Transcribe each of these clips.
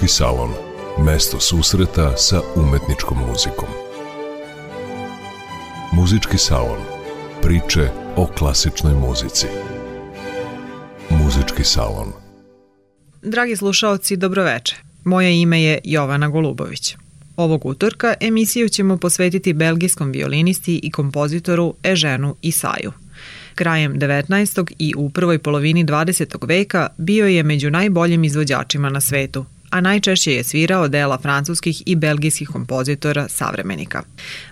Muzički salon. Mesto susreta sa umetničkom muzikom. Muzički salon. Priče o klasičnoj muzici. Muzički salon. Dragi slušaoci, dobroveče. Moje ime je Jovana Golubović. Ovog utorka emisiju ćemo posvetiti belgijskom violinisti i kompozitoru Eženu Isaju. Krajem 19. i u prvoj polovini 20. veka bio je među najboljim izvođačima na svetu, a najčešće je svirao dela francuskih i belgijskih kompozitora savremenika.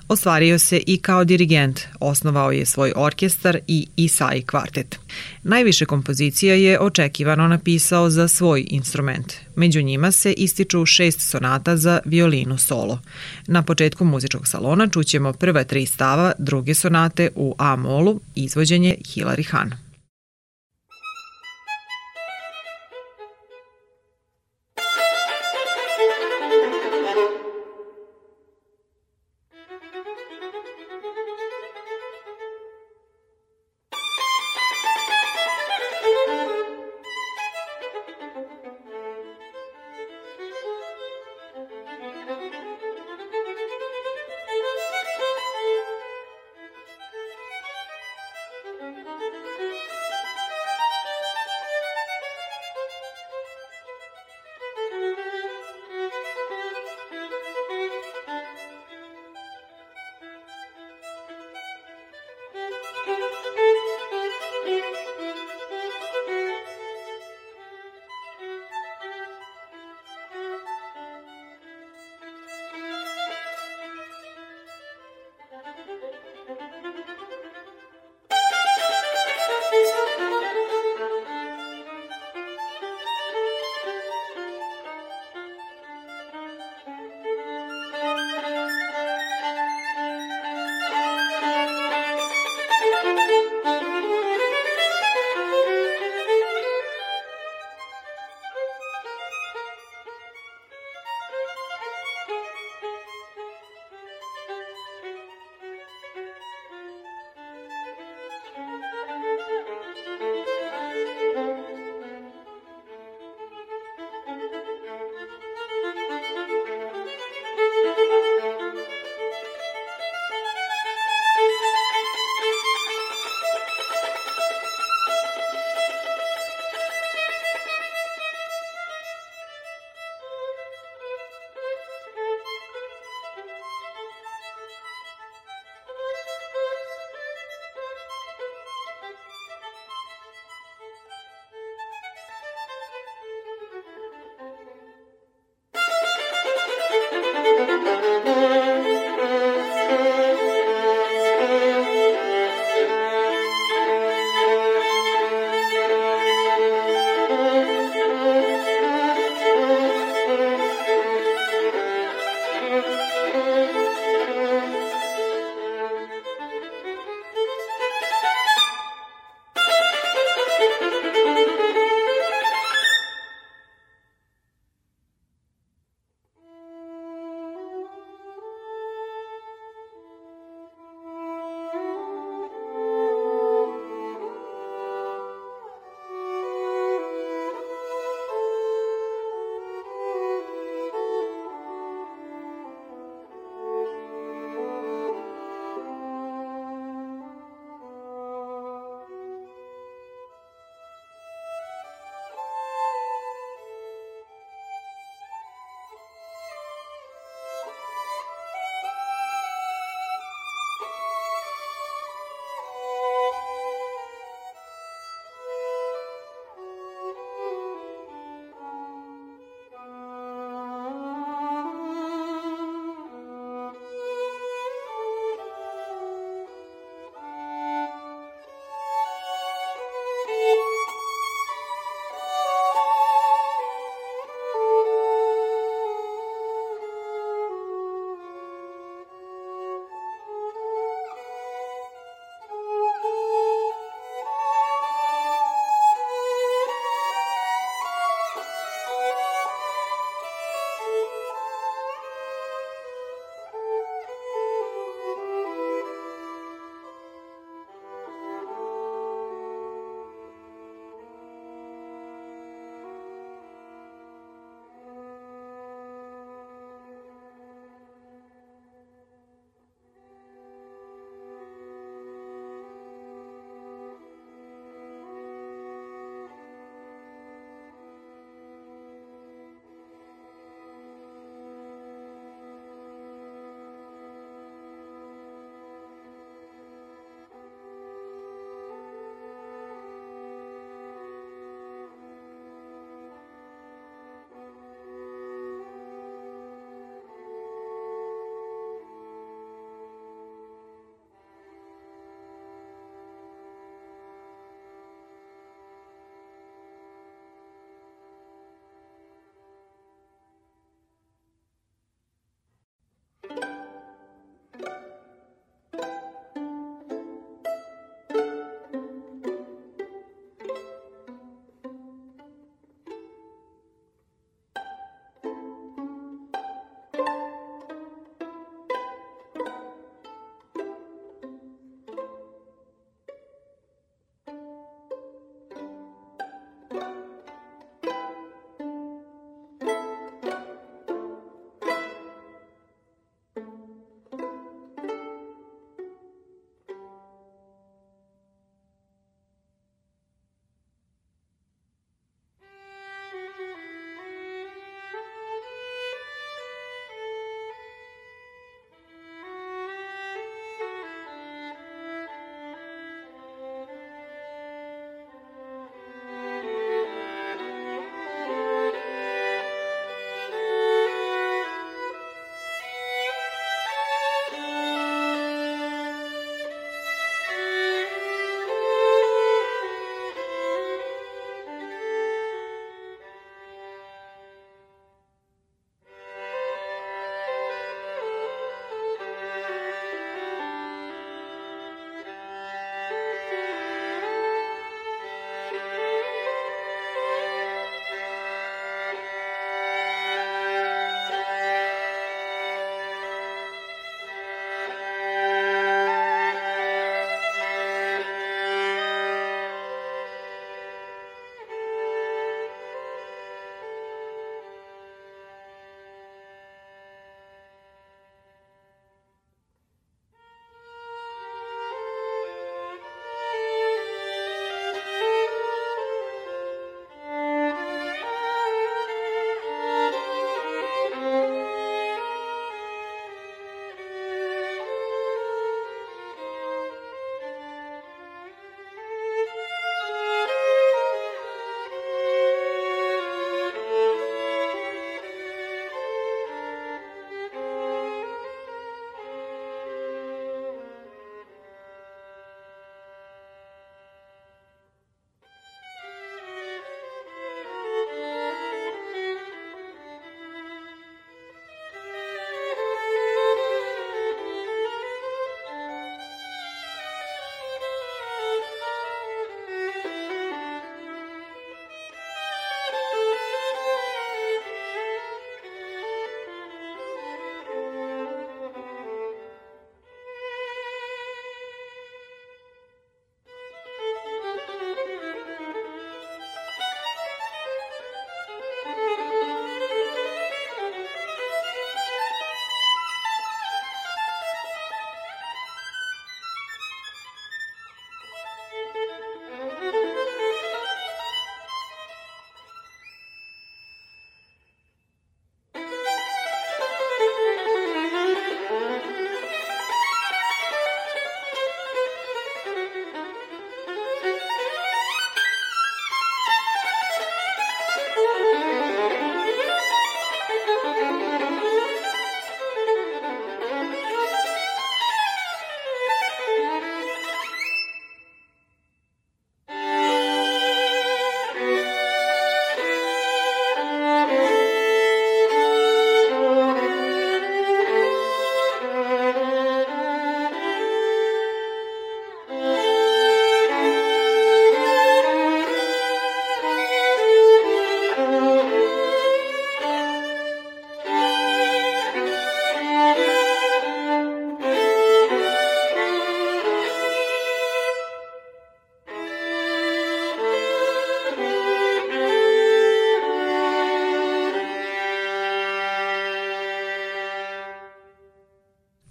Ostvario se i kao dirigent, osnovao je svoj orkestar i Isai kvartet. Najviše kompozicija je očekivano napisao za svoj instrument. Među njima se ističu šest sonata za violinu solo. Na početku muzičkog salona čućemo prva tri stava druge sonate u A-molu, izvođenje Hilary Hahn.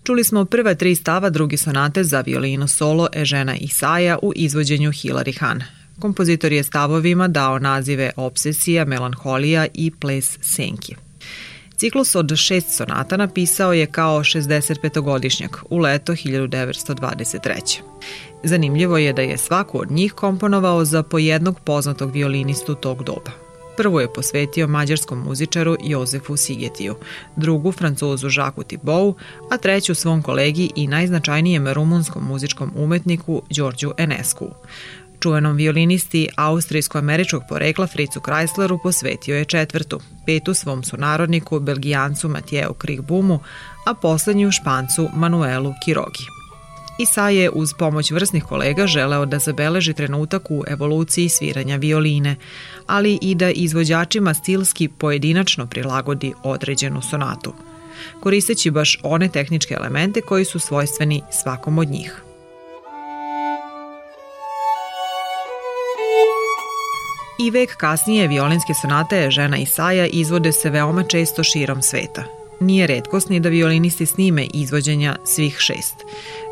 Čuli smo prva tri stava drugi sonate za violino solo Ežena Isaja u izvođenju Hilary Han. Kompozitor je stavovima dao nazive Obsesija, Melanholija i Ples Senki. Ciklus od šest sonata napisao je kao 65-godišnjak u leto 1923. Zanimljivo je da je svaku od njih komponovao za po jednog poznatog violinistu tog doba. Prvu je posvetio mađarskom muzičaru Jozefu Sigetiju, drugu francuzu Žaku Tibou, a treću svom kolegi i najznačajnijem rumunskom muzičkom umetniku Đorđu Enesku. Čuvenom violinisti austrijsko-američkog porekla Fricu Chrysleru posvetio je četvrtu, petu svom sunarodniku, belgijancu Matijeu Krigbumu, a poslednju špancu Manuelu Kirogi. Isa je uz pomoć vrsnih kolega želeo da zabeleži trenutak u evoluciji sviranja violine, ali i da izvođačima stilski pojedinačno prilagodi određenu sonatu, koristeći baš one tehničke elemente koji su svojstveni svakom od njih. I vek kasnije violinske sonate žena Isaja izvode se veoma često širom sveta. Nije redkost ni da violinisti snime izvođenja svih šest.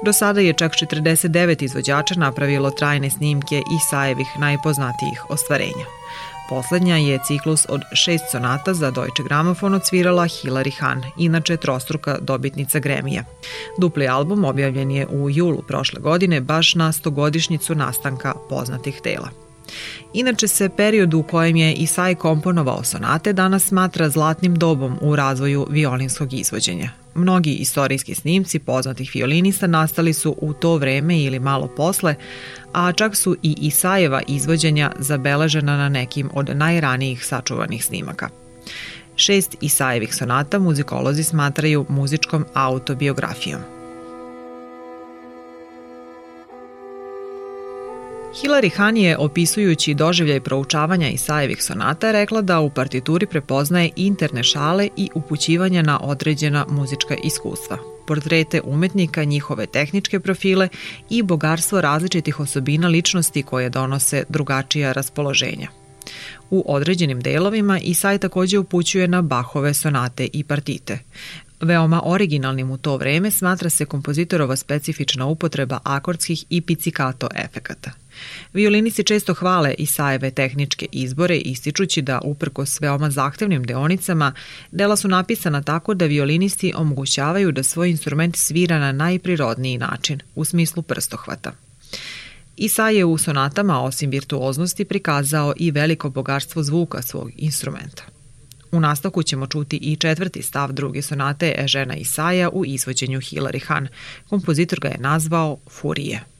Do sada je čak 49 izvođača napravilo trajne snimke Isajevih najpoznatijih ostvarenja. Poslednja je ciklus od šest sonata za Deutsche Grammophon odsvirala Hilary Hahn, inače trostruka dobitnica Gremija. Dupli album objavljen je u julu prošle godine baš na stogodišnjicu nastanka poznatih tela. Inače se period u kojem je Isai komponovao sonate danas smatra zlatnim dobom u razvoju violinskog izvođenja. Mnogi istorijski snimci poznatih violinista nastali su u to vreme ili malo posle, a čak su i Isajeva izvođenja zabeležena na nekim od najranijih sačuvanih snimaka. Šest Isajevih sonata muzikolozi smatraju muzičkom autobiografijom. Hilary Hahn je, opisujući doživljaj proučavanja Isajevih sonata, rekla da u partituri prepoznaje interne šale i upućivanja na određena muzička iskustva, portrete umetnika, njihove tehničke profile i bogarstvo različitih osobina ličnosti koje donose drugačija raspoloženja. U određenim delovima Isaj takođe upućuje na Bachove sonate i partite. Veoma originalnim u to vreme smatra se kompozitorova specifična upotreba akordskih i pizzicato efekata – Violinisti često hvale Isajeve tehničke izbore ističući da uprkos veoma zahtevnim deonicama dela su napisana tako da violinisti omogućavaju da svoj instrument svira na najprirodniji način, u smislu prstohvata. Isa je u sonatama, osim virtuoznosti, prikazao i veliko bogatstvo zvuka svog instrumenta. U nastavku ćemo čuti i četvrti stav druge sonate Ežena Isaja u izvođenju Hilary Hahn. Kompozitor ga je nazvao Furije.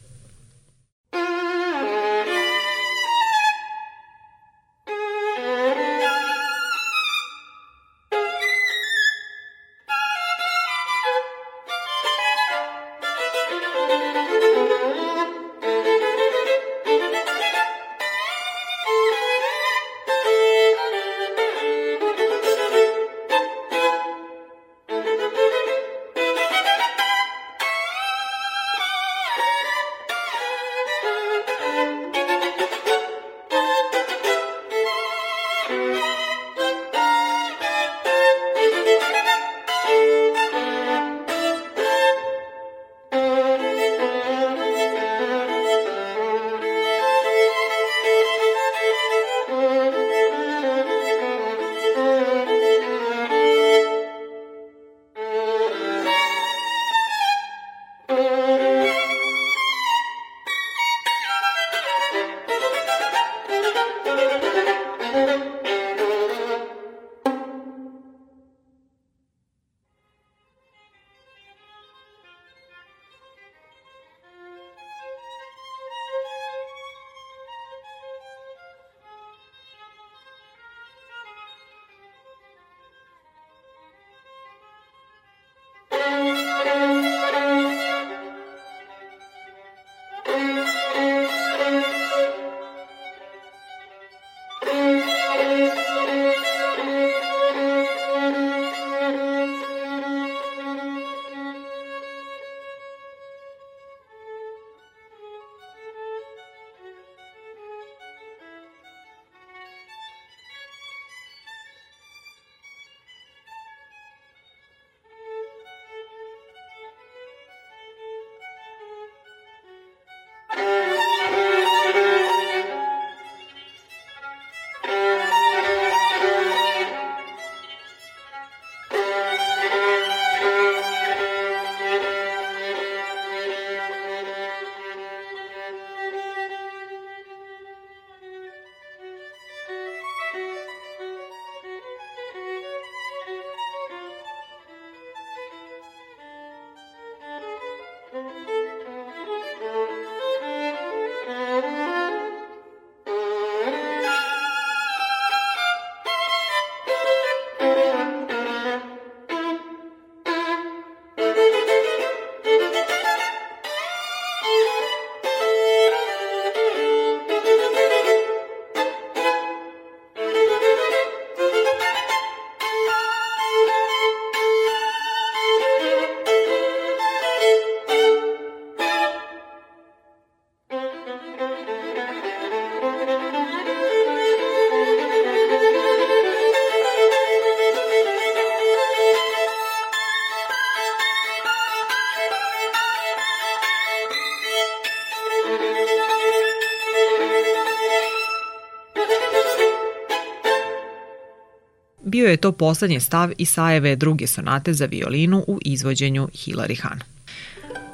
Bio je to poslednji stav Isajeve druge sonate za violinu u izvođenju Hilary Hahn.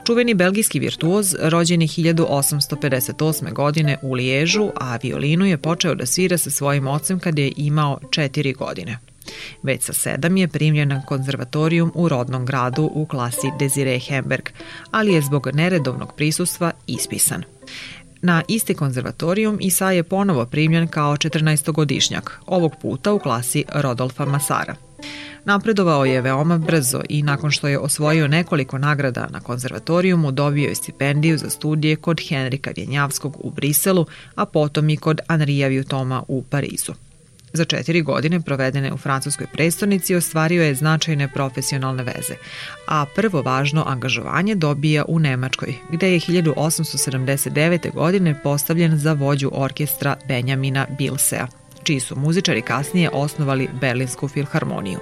Čuveni belgijski virtuoz, rođen je 1858. godine u Liježu, a violinu je počeo da svira sa svojim ocem kada je imao četiri godine. Već sa sedam je primljen na konzervatorijum u rodnom gradu u klasi Desire Hemberg, ali je zbog neredovnog prisustva ispisan. Na isti konzervatorijum Isa je ponovo primljen kao 14-godišnjak, ovog puta u klasi Rodolfa Masara. Napredovao je veoma brzo i nakon što je osvojio nekoliko nagrada na konzervatorijumu dobio je stipendiju za studije kod Henrika Vjenjavskog u Briselu, a potom i kod Anrija Vjutoma u Parizu. Za četiri godine provedene u francuskoj prestonici ostvario je značajne profesionalne veze, a prvo važno angažovanje dobija u Nemačkoj, gde je 1879. godine postavljen za vođu orkestra Benjamina Bilsea, čiji su muzičari kasnije osnovali Berlinsku filharmoniju.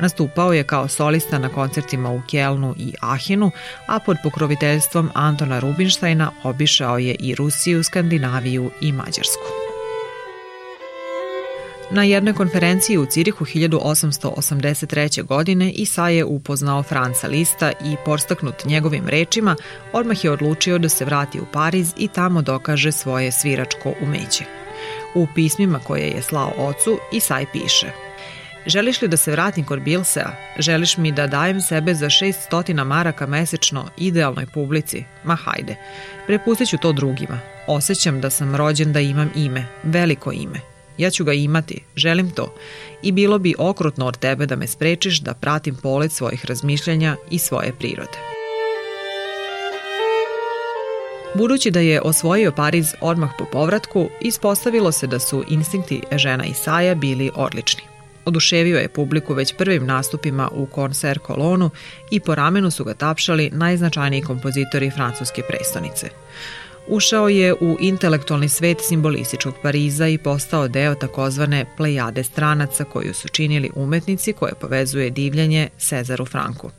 Nastupao je kao solista na koncertima u Kjelnu i Ahenu, a pod pokroviteljstvom Antona Rubinštajna obišao je i Rusiju, Skandinaviju i Mađarsku. Na jednoj konferenciji u Cirihu 1883. godine Isa je upoznao Franca Lista i porstaknut njegovim rečima, odmah je odlučio da se vrati u Pariz i tamo dokaže svoje sviračko umeće. U pismima koje je slao ocu, Isaj piše Želiš li da se vratim kod Bilsea? Želiš mi da dajem sebe za 600 maraka mesečno idealnoj publici? Ma hajde, prepustit ću to drugima. Osećam da sam rođen da imam ime, veliko ime. Ja ću ga imati, želim to. I bilo bi okrutno od tebe da me sprečiš da pratim polet svojih razmišljanja i svoje prirode. Budući da je osvojio Pariz odmah po povratku, ispostavilo se da su instinkti žena Isaja bili odlični. Oduševio je publiku već prvim nastupima u Concert Kolonu i po ramenu su ga tapšali najznačajniji kompozitori francuske prestonice. Ušao je u intelektualni svet simbolističkog Pariza i postao deo takozvane plejade stranaca koju su činili umetnici koje povezuje divljenje Cezaru Franku.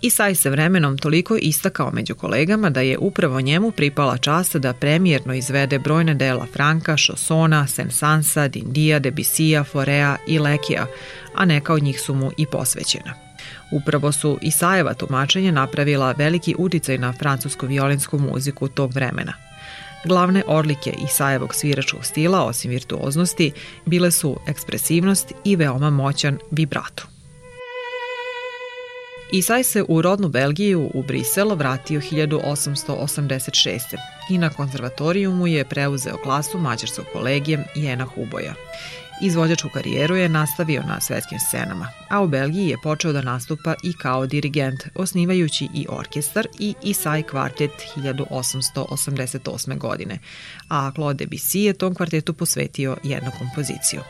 Isaj se vremenom toliko istakao među kolegama da je upravo njemu pripala čast da premijerno izvede brojne dela Franka, Šosona, Sensansa, Dindija, Debisija, Forea i Lekija, a neka od njih su mu i posvećena. Upravo su Isajeva tumačenja napravila veliki uticaj na francusku violinsku muziku tog vremena. Glavne odlike Isajevog sviračkog stila, osim virtuoznosti, bile su ekspresivnost i veoma moćan vibrato. Isaj se u rodnu Belgiju u Brisel vratio 1886. i na konzervatorijumu je preuzeo klasu mađarskog kolegijem Jena Huboja. Izvođačku karijeru je nastavio na svetskim scenama, a u Belgiji je počeo da nastupa i kao dirigent, osnivajući i orkestar i Isai kvartet 1888. godine, a Claude Debussy je tom kvartetu posvetio jednu kompoziciju.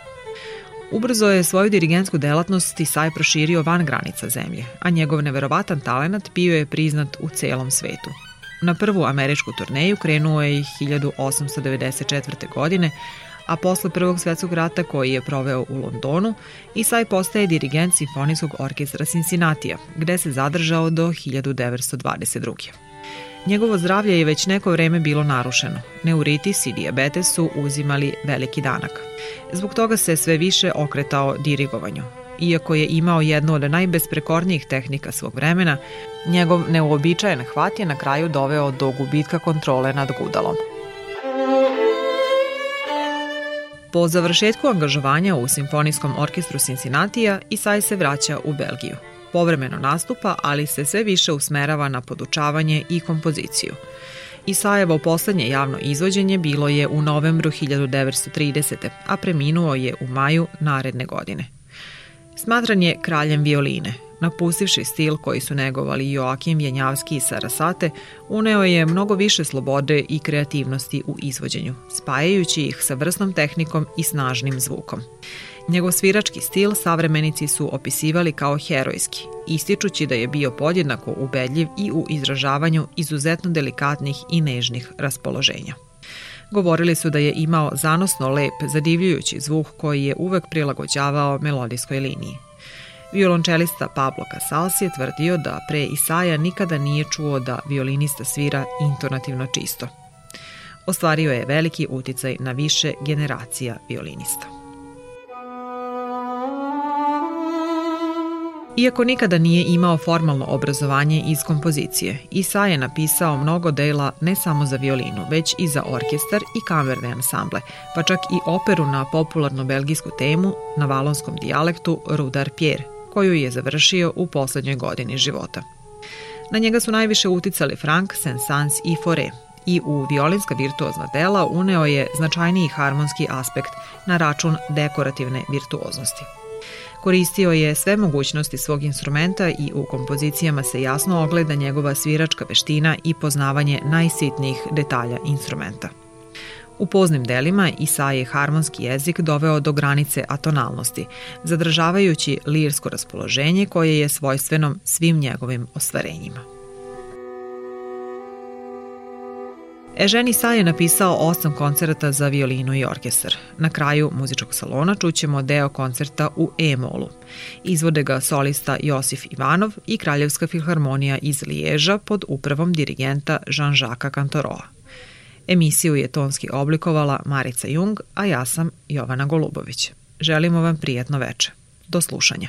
Ubrzo je svoju dirigentsku delatnost Isai proširio van granica zemlje, a njegov neverovatan talenat bio je priznat u celom svetu. Na prvu američku turneju krenuo je i 1894. godine, a posle Prvog svetskog rata koji je proveo u Londonu, Isai postaje dirigent Simfonijskog orkestra Cincinnatija, gde se zadržao do 1922. Njegovo zdravlje je već neko vreme bilo narušeno. Neuritis i diabetes su uzimali veliki danak. Zbog toga se sve više okretao dirigovanju. Iako je imao jednu od najbesprekornijih tehnika svog vremena, njegov neuobičajen hvat je na kraju doveo do gubitka kontrole nad gudalom. Po završetku angažovanja u Simfonijskom orkestru Cincinnatija, Isai se vraća u Belgiju. Povremeno nastupa, ali se sve više usmerava na podučavanje i kompoziciju. Isajevo poslednje javno izvođenje bilo je u novembru 1930. a preminuo je u maju naredne godine. Smatran je kraljem violine – Napustivši stil koji su negovali Joakim Vjenjavski i Sarasate, uneo je mnogo više slobode i kreativnosti u izvođenju, spajajući ih sa vrsnom tehnikom i snažnim zvukom. Njegov svirački stil savremenici su opisivali kao herojski, ističući da je bio podjednako ubedljiv i u izražavanju izuzetno delikatnih i nežnih raspoloženja. Govorili su da je imao zanosno lep, zadivljujući zvuk koji je uvek prilagođavao melodijskoj liniji. Violončelista Pablo Casals je tvrdio da pre Isaja nikada nije čuo da violinista svira intonativno čisto. Ostvario je veliki uticaj na više generacija violinista. Iako nikada nije imao formalno obrazovanje iz kompozicije, Isa je napisao mnogo dela ne samo za violinu, već i za orkestar i kamerne ansamble, pa čak i operu na popularnu belgijsku temu na valonskom dijalektu Rudar Pierre, koju je završio u poslednjoj godini života. Na njega su najviše uticali Frank, Saint-Saëns i Fauré, i u violinska virtuozna dela uneo je značajniji harmonski aspekt na račun dekorativne virtuoznosti. Koristio je sve mogućnosti svog instrumenta i u kompozicijama se jasno ogleda njegova sviračka veština i poznavanje najsitnijih detalja instrumenta. U poznim delima Isa je harmonski jezik doveo do granice atonalnosti, zadržavajući lirsko raspoloženje koje je svojstveno svim njegovim ostvarenjima. Eženi Sa je napisao osam koncerta za violinu i orkestar. Na kraju muzičkog salona čućemo deo koncerta u E-molu. Izvode ga solista Josif Ivanov i Kraljevska filharmonija iz Liježa pod upravom dirigenta Jean-Jacques Cantoroa. Emisiju je tonski oblikovala Marica Jung, a ja sam Jovana Golubović. Želimo vam prijatno veče. Do slušanja.